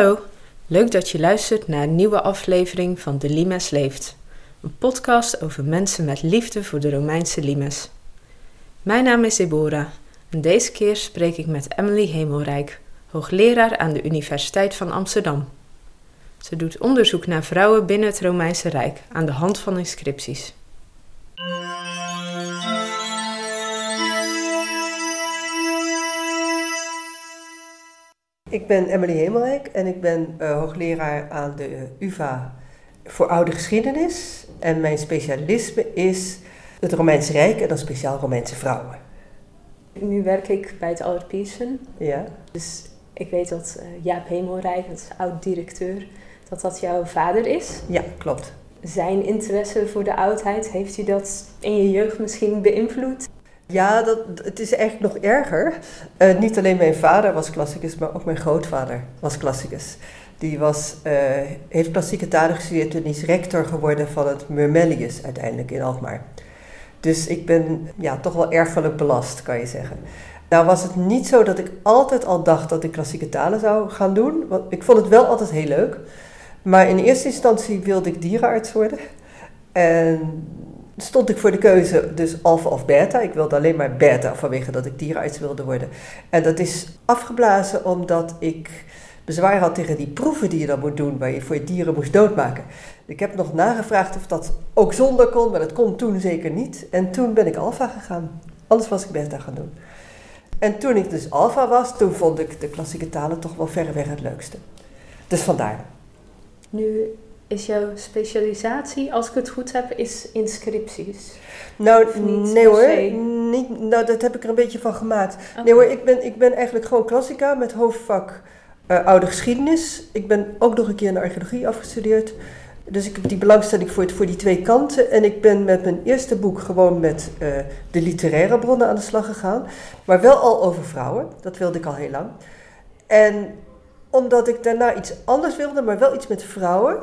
Hallo, leuk dat je luistert naar een nieuwe aflevering van De Limes Leeft. Een podcast over mensen met liefde voor de Romeinse limes. Mijn naam is Deborah en deze keer spreek ik met Emily Hemelrijk, hoogleraar aan de Universiteit van Amsterdam. Ze doet onderzoek naar vrouwen binnen het Romeinse Rijk aan de hand van inscripties. Ik ben Emily Hemelrijk en ik ben uh, hoogleraar aan de UvA voor oude geschiedenis. En mijn specialisme is het Romeinse Rijk en dan speciaal Romeinse vrouwen. Nu werk ik bij het Albert Pearson. Ja. Dus ik weet dat uh, Jaap Hemelrijk, dat is oud-directeur, dat dat jouw vader is. Ja, klopt. Zijn interesse voor de oudheid, heeft u dat in je jeugd misschien beïnvloed? Ja, dat, het is eigenlijk nog erger. Uh, niet alleen mijn vader was klassicus, maar ook mijn grootvader was klassicus. Die was, uh, heeft klassieke talen gestudeerd en is rector geworden van het Murmelius uiteindelijk in Alkmaar. Dus ik ben ja, toch wel erfelijk belast, kan je zeggen. Nou was het niet zo dat ik altijd al dacht dat ik klassieke talen zou gaan doen. Want ik vond het wel altijd heel leuk. Maar in eerste instantie wilde ik dierenarts worden. En stond ik voor de keuze dus alfa of beta. Ik wilde alleen maar beta vanwege dat ik dierenarts wilde worden. En dat is afgeblazen omdat ik bezwaar had tegen die proeven die je dan moet doen, waar je voor je dieren moest doodmaken. Ik heb nog nagevraagd of dat ook zonder kon, maar dat kon toen zeker niet. En toen ben ik alfa gegaan. Anders was ik beta gaan doen. En toen ik dus alfa was, toen vond ik de klassieke talen toch wel verreweg het leukste. Dus vandaar. Nu is jouw specialisatie, als ik het goed heb, is inscripties? Nou, nee hoor. Niet, nou, dat heb ik er een beetje van gemaakt. Nee hoor, ik ben, ik ben eigenlijk gewoon klassica met hoofdvak uh, oude geschiedenis. Ik ben ook nog een keer in de archeologie afgestudeerd. Dus ik heb die belangstelling voor, het, voor die twee kanten. En ik ben met mijn eerste boek gewoon met uh, de literaire bronnen aan de slag gegaan. Maar wel al over vrouwen. Dat wilde ik al heel lang. En omdat ik daarna iets anders wilde, maar wel iets met vrouwen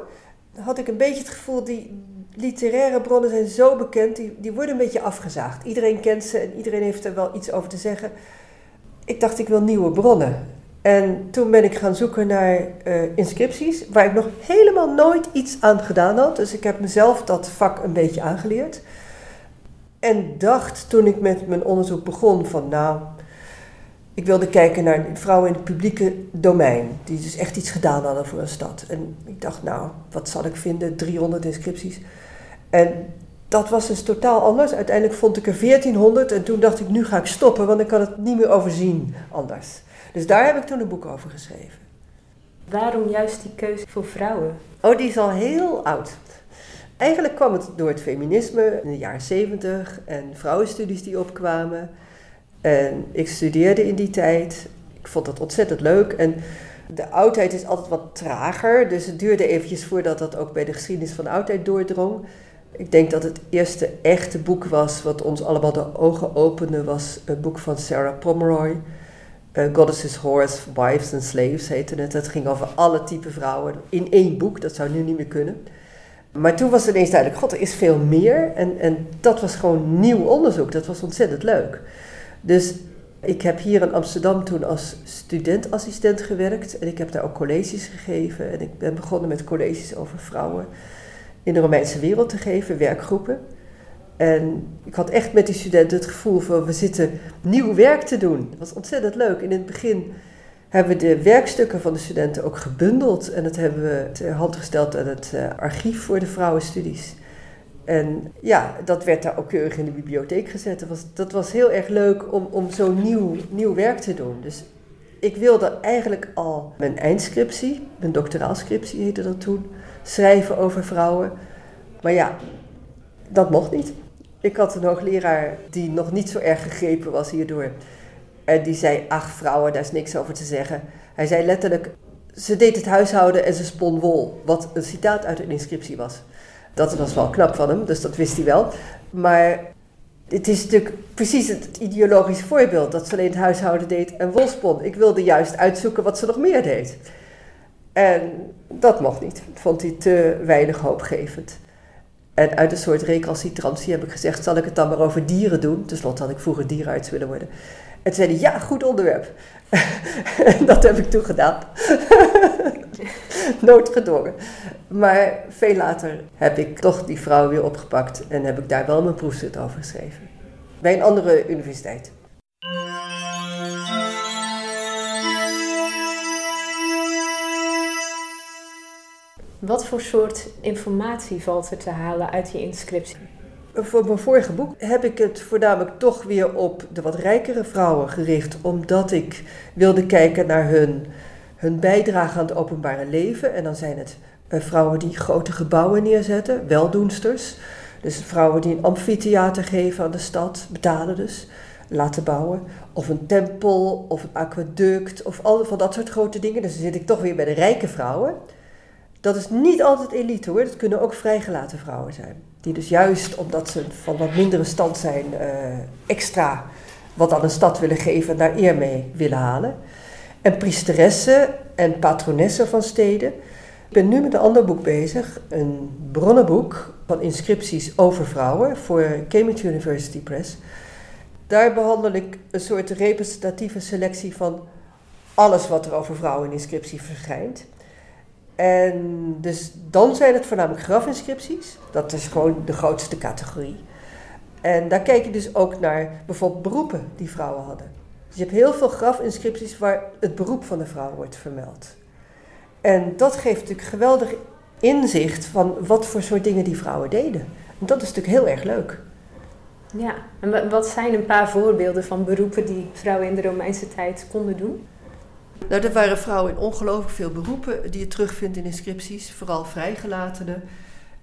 had ik een beetje het gevoel, die literaire bronnen zijn zo bekend, die, die worden een beetje afgezaagd. Iedereen kent ze en iedereen heeft er wel iets over te zeggen. Ik dacht, ik wil nieuwe bronnen. En toen ben ik gaan zoeken naar uh, inscripties, waar ik nog helemaal nooit iets aan gedaan had. Dus ik heb mezelf dat vak een beetje aangeleerd. En dacht toen ik met mijn onderzoek begon van, nou, ik wilde kijken naar vrouwen in het publieke domein, die dus echt iets gedaan hadden voor een stad. En ik dacht, nou, wat zal ik vinden? 300 inscripties. En dat was dus totaal anders. Uiteindelijk vond ik er 1400 en toen dacht ik, nu ga ik stoppen, want ik kan het niet meer overzien anders. Dus daar heb ik toen een boek over geschreven. Waarom juist die keuze voor vrouwen? Oh, die is al heel oud. Eigenlijk kwam het door het feminisme in de jaren 70 en vrouwenstudies die opkwamen. En ik studeerde in die tijd. Ik vond dat ontzettend leuk. En de oudheid is altijd wat trager. Dus het duurde eventjes voordat dat ook bij de geschiedenis van de oudheid doordrong. Ik denk dat het eerste echte boek was wat ons allemaal de ogen opende, was een boek van Sarah Pomeroy. Goddesses, Horse, Wives and Slaves heette het. Het ging over alle type vrouwen in één boek. Dat zou nu niet meer kunnen. Maar toen was het ineens duidelijk, god, er is veel meer. En, en dat was gewoon nieuw onderzoek. Dat was ontzettend leuk. Dus ik heb hier in Amsterdam toen als studentassistent gewerkt en ik heb daar ook colleges gegeven. En ik ben begonnen met colleges over vrouwen in de Romeinse wereld te geven, werkgroepen. En ik had echt met die studenten het gevoel van we zitten nieuw werk te doen. Dat was ontzettend leuk. in het begin hebben we de werkstukken van de studenten ook gebundeld en dat hebben we ter hand gesteld aan het eh, archief voor de vrouwenstudies. En ja, dat werd daar ook keurig in de bibliotheek gezet. Dat was, dat was heel erg leuk om, om zo'n nieuw, nieuw werk te doen. Dus ik wilde eigenlijk al mijn eindscriptie, mijn doctoraalscriptie heette dat toen, schrijven over vrouwen. Maar ja, dat mocht niet. Ik had een hoogleraar die nog niet zo erg gegrepen was hierdoor. En die zei, ach vrouwen, daar is niks over te zeggen. Hij zei letterlijk, ze deed het huishouden en ze spon wol. Wat een citaat uit een inscriptie was. Dat was wel knap van hem, dus dat wist hij wel. Maar het is natuurlijk precies het, ideologische voorbeeld dat ze alleen het huishouden deed en wolspon. Ik wilde juist uitzoeken wat ze nog meer deed. En dat mocht niet. Vond hij te weinig hoopgevend. En uit een soort recalcitrantie heb ik gezegd, zal ik het dan maar over dieren doen? Ten slotte had ik vroeger dierenarts willen worden. En toen zei hij, ja, goed onderwerp. dat heb ik toen gedaan. Noodgedwongen. Maar veel later heb ik toch die vrouw weer opgepakt en heb ik daar wel mijn proefschrift over geschreven. Bij een andere universiteit. Wat voor soort informatie valt er te halen uit die inscriptie? Voor mijn vorige boek heb ik het voornamelijk toch weer op de wat rijkere vrouwen gericht, omdat ik wilde kijken naar hun, hun bijdrage aan het openbare leven. En dan zijn het eh, vrouwen die grote gebouwen neerzetten, weldoensters. Dus vrouwen die een amfitheater geven aan de stad, betalen dus, laten bouwen. Of een tempel, of een aquaduct, of al van dat soort grote dingen. Dus dan zit ik toch weer bij de rijke vrouwen. Dat is niet altijd elite hoor, dat kunnen ook vrijgelaten vrouwen zijn. Die dus juist omdat ze van wat mindere stand zijn, uh, extra wat aan een stad willen geven en daar eer mee willen halen. En priesteressen en patronessen van steden. Ik ben nu met een ander boek bezig, een bronnenboek van inscripties over vrouwen voor Cambridge University Press. Daar behandel ik een soort representatieve selectie van alles wat er over vrouwen in inscriptie verschijnt. En dus dan zijn het voornamelijk grafinscripties. Dat is gewoon de grootste categorie. En daar kijk je dus ook naar bijvoorbeeld beroepen die vrouwen hadden. Dus je hebt heel veel grafinscripties waar het beroep van de vrouw wordt vermeld. En dat geeft natuurlijk geweldig inzicht van wat voor soort dingen die vrouwen deden. En dat is natuurlijk heel erg leuk. Ja, en wat zijn een paar voorbeelden van beroepen die vrouwen in de Romeinse tijd konden doen? Nou, er waren vrouwen in ongelooflijk veel beroepen die je terugvindt in inscripties, vooral vrijgelatenen.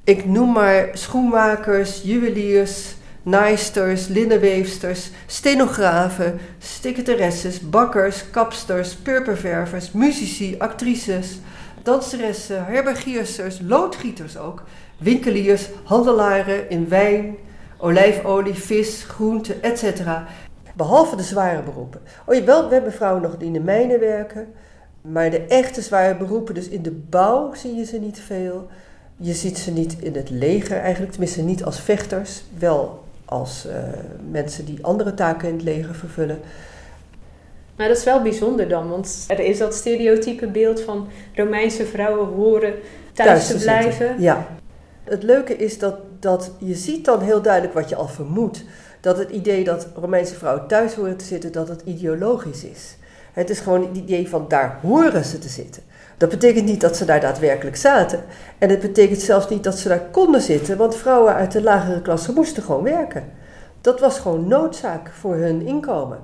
Ik noem maar schoenmakers, juweliers, naaisters, linnenweefsters, stenografen, secretaresses, bakkers, kapsters, purperververs, muzici, actrices, danseressen, herbergiersters, loodgieters ook, winkeliers, handelaren in wijn, olijfolie, vis, groenten, etc. Behalve de zware beroepen. Oh, wel, we hebben vrouwen nog die in de mijnen werken. Maar de echte zware beroepen, dus in de bouw zie je ze niet veel. Je ziet ze niet in het leger eigenlijk, tenminste niet als vechters. Wel als uh, mensen die andere taken in het leger vervullen. Maar dat is wel bijzonder dan, want er is dat stereotype beeld van Romeinse vrouwen horen thuis, te, te blijven. Ja. Het leuke is dat, dat je ziet dan heel duidelijk wat je al vermoedt dat het idee dat Romeinse vrouwen thuis horen te zitten, dat het ideologisch is. Het is gewoon het idee van daar horen ze te zitten. Dat betekent niet dat ze daar daadwerkelijk zaten. En het betekent zelfs niet dat ze daar konden zitten, want vrouwen uit de lagere klasse moesten gewoon werken. Dat was gewoon noodzaak voor hun inkomen.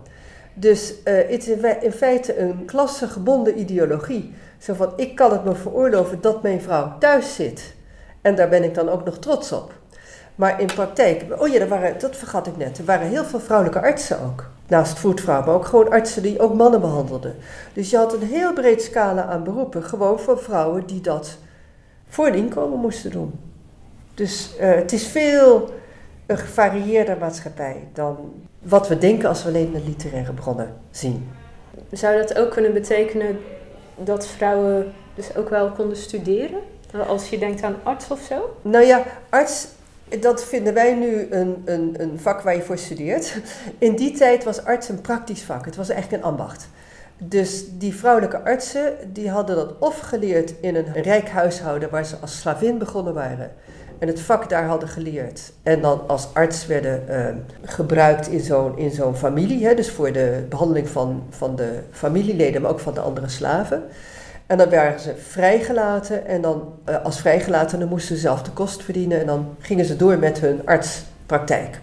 Dus uh, het is in feite een klassegebonden ideologie. Zo van, ik kan het me veroorloven dat mijn vrouw thuis zit. En daar ben ik dan ook nog trots op. Maar in praktijk, oh ja, er waren, dat vergat ik net, er waren heel veel vrouwelijke artsen ook. Naast voetvrouw, maar ook gewoon artsen die ook mannen behandelden. Dus je had een heel breed scala aan beroepen, gewoon voor vrouwen die dat voor een inkomen moesten doen. Dus uh, het is veel een gevarieerder maatschappij dan wat we denken als we alleen de literaire bronnen zien. Zou dat ook kunnen betekenen dat vrouwen dus ook wel konden studeren? Als je denkt aan arts of zo? Nou ja, arts dat vinden wij nu een, een, een vak waar je voor studeert. In die tijd was arts een praktisch vak. Het was eigenlijk een ambacht. Dus die vrouwelijke artsen die hadden dat of geleerd in een rijk huishouden waar ze als slavin begonnen waren. En het vak daar hadden geleerd. En dan als arts werden uh, gebruikt in zo'n, in zo'n familie. Hè, dus voor de behandeling van, van de familieleden, maar ook van de andere slaven. En dan werden ze vrijgelaten en dan uh, als vrijgelatenen moesten ze zelf de kost verdienen en dan gingen ze door met hun artspraktijk.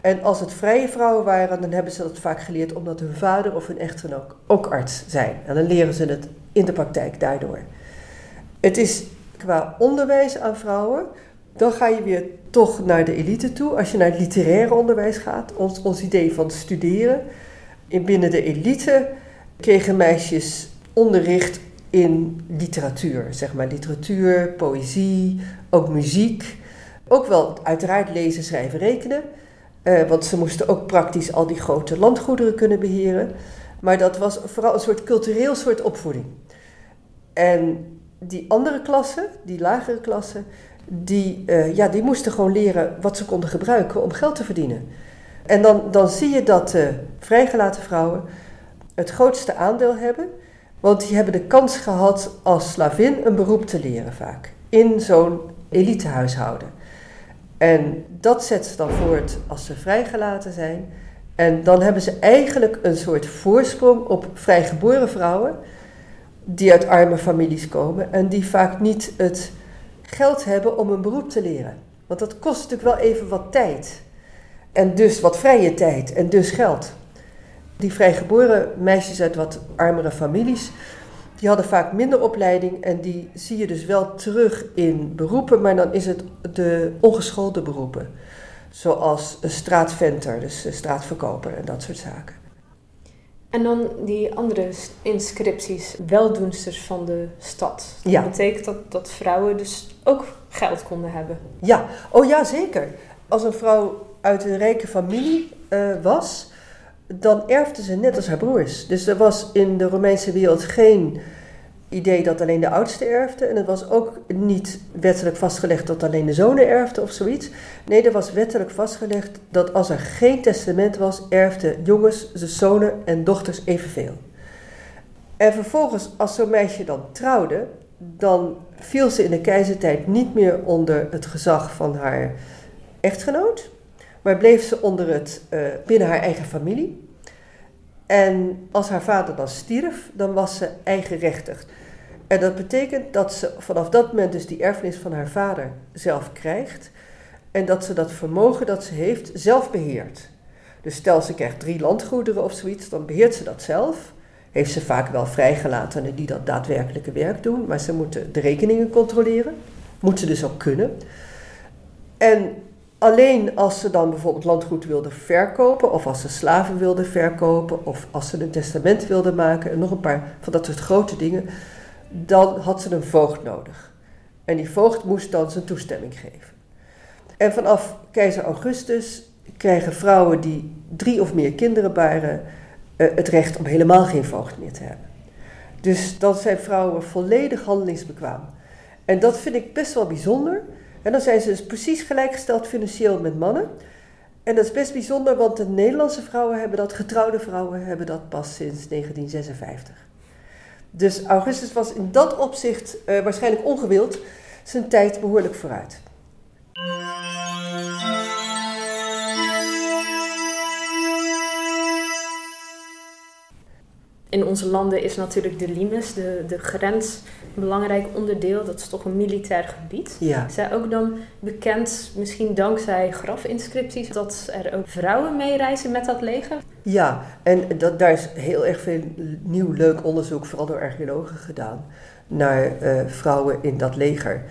En als het vrije vrouwen waren, dan hebben ze dat vaak geleerd omdat hun vader of hun echtgenoot ook arts zijn. En dan leren ze het in de praktijk daardoor. Het is qua onderwijs aan vrouwen, dan ga je weer toch naar de elite toe. Als je naar het literaire onderwijs gaat, ons, ons idee van studeren. In binnen de elite kregen meisjes onderricht in literatuur, zeg maar literatuur, poëzie, ook muziek. Ook wel uiteraard lezen, schrijven, rekenen. Uh, want ze moesten ook praktisch al die grote landgoederen kunnen beheren. Maar dat was vooral een soort cultureel soort opvoeding. En die andere klassen, die lagere klassen, die, uh, ja, die moesten gewoon leren wat ze konden gebruiken om geld te verdienen. En dan, dan zie je dat uh, vrijgelaten vrouwen het grootste aandeel hebben Want die hebben de kans gehad als slavin een beroep te leren vaak. In zo'n elitehuishouden. En dat zet ze dan voort als ze vrijgelaten zijn. En dan hebben ze eigenlijk een soort voorsprong op vrijgeboren vrouwen die uit arme families komen en die vaak niet het geld hebben om een beroep te leren. Want dat kost natuurlijk wel even wat tijd. En dus wat vrije tijd en dus geld. Die vrijgeboren meisjes uit wat armere families, die hadden vaak minder opleiding en die zie je dus wel terug in beroepen, maar dan is het de ongeschoolde beroepen. Zoals een straatventer, dus een straatverkoper en dat soort zaken. En dan die andere inscripties, weldoensters van de stad. Dat Ja. betekent dat, dat vrouwen dus ook geld konden hebben. Ja, oh ja, zeker. Als een vrouw uit een rijke familie eh, was, dan erfde ze net als haar broers. Dus er was in de Romeinse wereld geen idee dat alleen de oudste erfde. En het was ook niet wettelijk vastgelegd dat alleen de zonen erfden of zoiets. Nee, er was wettelijk vastgelegd dat als er geen testament was, erfden jongens, de zonen en dochters evenveel. En vervolgens, als zo'n meisje dan trouwde, dan viel ze in de keizertijd niet meer onder het gezag van haar echtgenoot, maar bleef ze onder het, eh, binnen haar eigen familie. En als haar vader dan stierf, dan was ze eigenrechtig. En dat betekent dat ze vanaf dat moment dus die erfenis van haar vader zelf krijgt. En dat ze dat vermogen dat ze heeft zelf beheert. Dus stel ze krijgt drie landgoederen of zoiets, dan beheert ze dat zelf. Heeft ze vaak wel vrijgelatenen die dat daadwerkelijke werk doen, maar ze moeten de rekeningen controleren. Moet ze dus ook kunnen. En alleen als ze dan bijvoorbeeld landgoed wilde verkopen, of als ze slaven wilde verkopen, of als ze een testament wilde maken, en nog een paar van dat soort grote dingen, dan had ze een voogd nodig. En die voogd moest dan zijn toestemming geven. En vanaf keizer Augustus krijgen vrouwen die drie of meer kinderen baren eh, het recht om helemaal geen voogd meer te hebben. Dus dan zijn vrouwen volledig handelingsbekwaam. En dat vind ik best wel bijzonder. En dan zijn ze dus precies gelijkgesteld financieel met mannen. En dat is best bijzonder, want de Nederlandse vrouwen hebben dat, getrouwde vrouwen hebben dat pas sinds 1956. Dus Augustus was in dat opzicht eh, waarschijnlijk ongewild zijn tijd behoorlijk vooruit. In onze landen is natuurlijk de limes, de, de grens, een belangrijk onderdeel. Dat is toch een militair gebied. Ja. Is zij ook dan bekend, misschien dankzij grafinscripties, dat er ook vrouwen meereizen met dat leger? Ja, en dat, daar is heel erg veel nieuw leuk onderzoek, vooral door archeologen, gedaan naar eh, vrouwen in dat leger.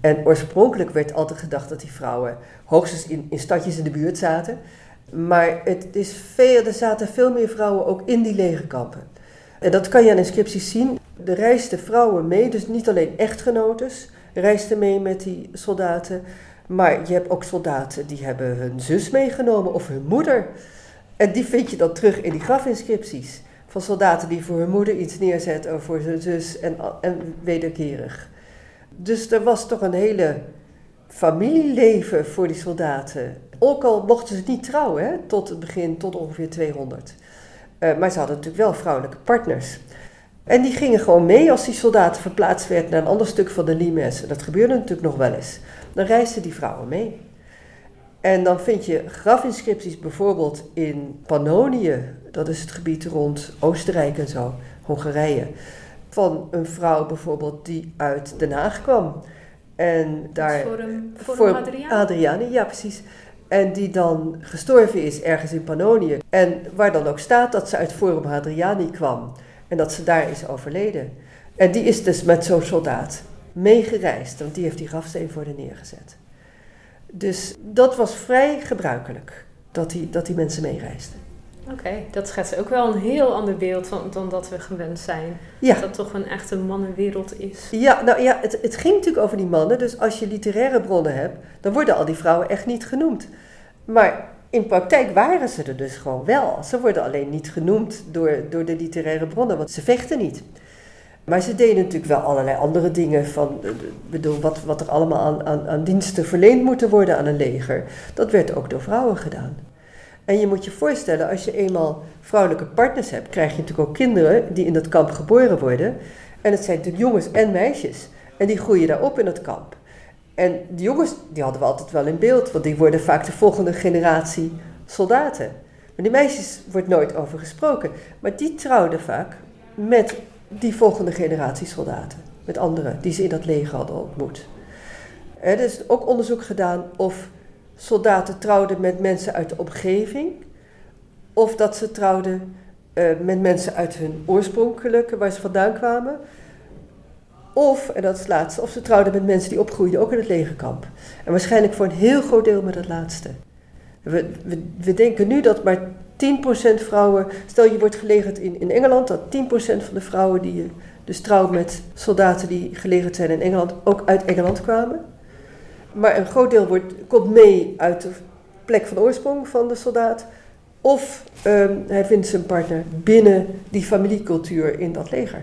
En oorspronkelijk werd altijd gedacht dat die vrouwen hoogstens in, in stadjes in de buurt zaten. Maar het is veel, er zaten veel meer vrouwen ook in die legerkampen. En dat kan je aan inscripties zien. Er reisden vrouwen mee, dus niet alleen echtgenotes reisden mee met die soldaten. Maar je hebt ook soldaten die hebben hun zus meegenomen of hun moeder. En die vind je dan terug in die grafinscripties. Van soldaten die voor hun moeder iets neerzetten of voor zijn zus en, en wederkerig. Dus er was toch een hele familieleven voor die soldaten. Ook al mochten ze niet trouwen, tot het begin, tot ongeveer 200. Uh, maar ze hadden natuurlijk wel vrouwelijke partners. En die gingen gewoon mee als die soldaten verplaatst werden naar een ander stuk van de Limes. Dat gebeurde natuurlijk nog wel eens. Dan reisden die vrouwen mee. En dan vind je grafinscripties bijvoorbeeld in Pannonië, dat is het gebied rond Oostenrijk en zo, Hongarije, van een vrouw bijvoorbeeld die uit Den Haag kwam. En daar, voor een, voor, voor Adriaan? Adriane, ja precies. En die dan gestorven is ergens in Pannonië. En waar dan ook staat dat ze uit Forum Hadriani kwam. En dat ze daar is overleden. En die is dus met zo'n soldaat meegereisd. Want die heeft die grafsteen voor de neergezet. Dus dat was vrij gebruikelijk. Dat die, dat die mensen meereisden. Oké, okay, dat schetst ook wel een heel ander beeld van, dan dat we gewend zijn. Ja. Dat dat toch een echte mannenwereld is. Ja, nou ja, het, het ging natuurlijk over die mannen. Dus als je literaire bronnen hebt, dan worden al die vrouwen echt niet genoemd. Maar in praktijk waren ze er dus gewoon wel. Ze worden alleen niet genoemd door, door de literaire bronnen, want ze vechten niet. Maar ze deden natuurlijk wel allerlei andere dingen. Van, bedoel, wat, wat er allemaal aan, aan, aan diensten verleend moeten worden aan een leger. Dat werd ook door vrouwen gedaan. En je moet je voorstellen, als je eenmaal vrouwelijke partners hebt, krijg je natuurlijk ook kinderen die in dat kamp geboren worden. En het zijn natuurlijk jongens en meisjes. En die groeien daar op in het kamp. En die jongens, die hadden we altijd wel in beeld, want die worden vaak de volgende generatie soldaten. Maar die meisjes wordt nooit over gesproken. Maar die trouwden vaak met die volgende generatie soldaten. Met anderen die ze in dat leger hadden ontmoet. Er is ook onderzoek gedaan of soldaten trouwden met mensen uit de omgeving. Of dat ze trouwden uh, met mensen uit hun oorspronkelijke, waar ze vandaan kwamen. Of, en dat is het laatste, of ze trouwden met mensen die opgroeiden ook in het legerkamp. En waarschijnlijk voor een heel groot deel met het laatste. We, we, denken nu dat maar 10% vrouwen, stel je wordt gelegerd in, in Engeland, dat 10% van de vrouwen die je dus trouw met soldaten die gelegerd zijn in Engeland, ook uit Engeland kwamen. Maar een groot deel wordt, komt mee uit de plek van oorsprong van de soldaat. Of um, hij vindt zijn partner binnen die familiecultuur in dat leger.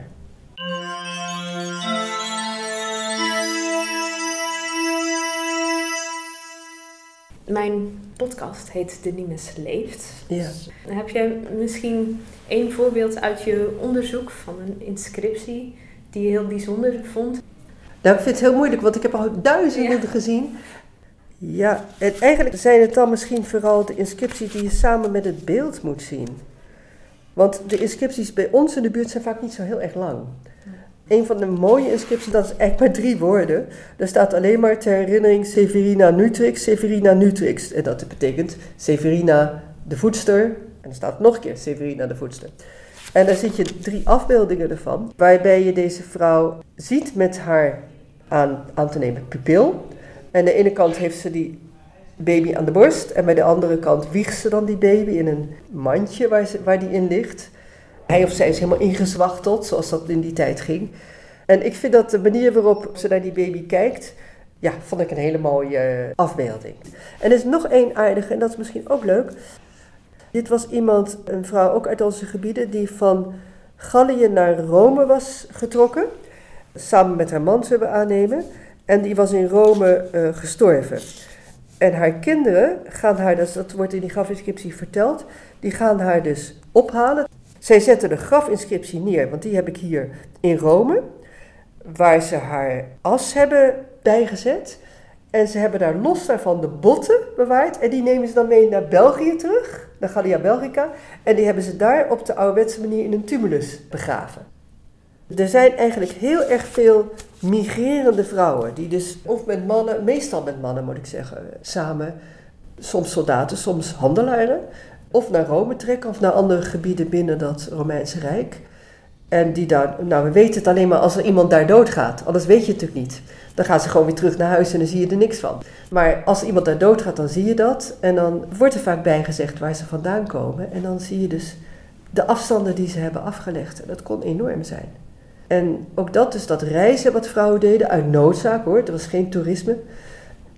Mijn podcast heet De Nimes Leeft. Ja. Heb jij misschien één voorbeeld uit je onderzoek van een inscriptie die je heel bijzonder vond? Nou, ik vind het heel moeilijk, want ik heb al duizenden gezien. Ja, het, eigenlijk zijn het dan misschien vooral de inscripties die je samen met het beeld moet zien. Want de inscripties bij ons in de buurt zijn vaak niet zo heel erg lang. Een van de mooie inscripties, dat is eigenlijk maar drie woorden. Daar staat alleen maar ter herinnering Severina Nutrix, Severina Nutrix. En dat betekent Severina de voedster. En er staat nog een keer Severina de voedster. En daar zie je drie afbeeldingen ervan, waarbij je deze vrouw ziet met haar aan, te nemen pupil. En aan de ene kant heeft ze die baby aan de borst en bij de andere kant wiegt ze dan die baby in een mandje waar, ze, waar die in ligt. Hij of zij is helemaal ingezwachteld, zoals dat in die tijd ging. En ik vind dat de manier waarop ze naar die baby kijkt, ja, vond ik een hele mooie eh, afbeelding. En er is nog één aardige, en dat is misschien ook leuk. Dit was iemand, een vrouw ook uit onze gebieden, die van Gallië naar Rome was getrokken. Samen met haar man, zullen aannemen. En die was in Rome uh, gestorven. En haar kinderen gaan haar, dus dat wordt in die grafinscriptie verteld, die gaan haar dus ophalen. Zij zetten de grafinscriptie neer, want die heb ik hier in Rome, waar ze haar as hebben bijgezet. En ze hebben daar los daarvan de botten bewaard. En die nemen ze dan mee naar België terug, naar Gallia Belgica. En die hebben ze daar op de ouderwetse manier in een tumulus begraven. Er zijn eigenlijk heel erg veel migrerende vrouwen, die dus of met mannen, meestal met mannen moet ik zeggen, samen, soms soldaten, soms handelaren, of naar Rome trekken of naar andere gebieden binnen dat Romeinse Rijk. En die daar, nou we weten het alleen maar als er iemand daar doodgaat, anders weet je het natuurlijk niet. Dan gaan ze gewoon weer terug naar huis en dan zie je er niks van. Maar als iemand daar doodgaat, dan zie je dat. En dan wordt er vaak bijgezegd waar ze vandaan komen. En dan zie je dus de afstanden die ze hebben afgelegd. En dat kon enorm zijn. En ook dat, dus dat reizen wat vrouwen deden, uit noodzaak hoor, er was geen toerisme.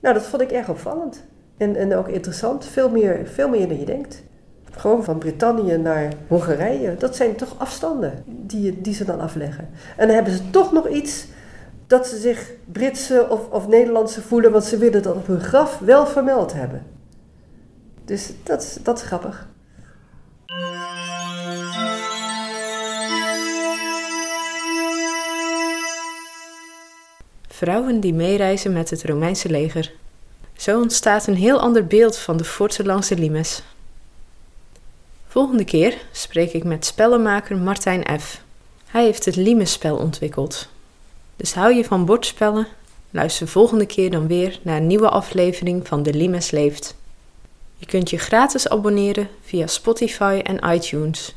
Nou, dat vond ik erg opvallend. En, en ook interessant, veel meer, veel meer dan je denkt. Gewoon van Brittannië naar Hongarije, dat zijn toch afstanden die, die ze dan afleggen. En dan hebben ze toch nog iets dat ze zich Britse of, of Nederlandse voelen, want ze willen dat op hun graf wel vermeld hebben. Dus dat, dat is grappig. Vrouwen die meereizen met het Romeinse leger. Zo ontstaat een heel ander beeld van de forten langs de Limes. Volgende keer spreek ik met spellenmaker Martijn F. Hij heeft het Limes-spel ontwikkeld. Dus hou je van bordspellen? Luister volgende keer dan weer naar een nieuwe aflevering van De Limes Leeft. Je kunt je gratis abonneren via Spotify en iTunes.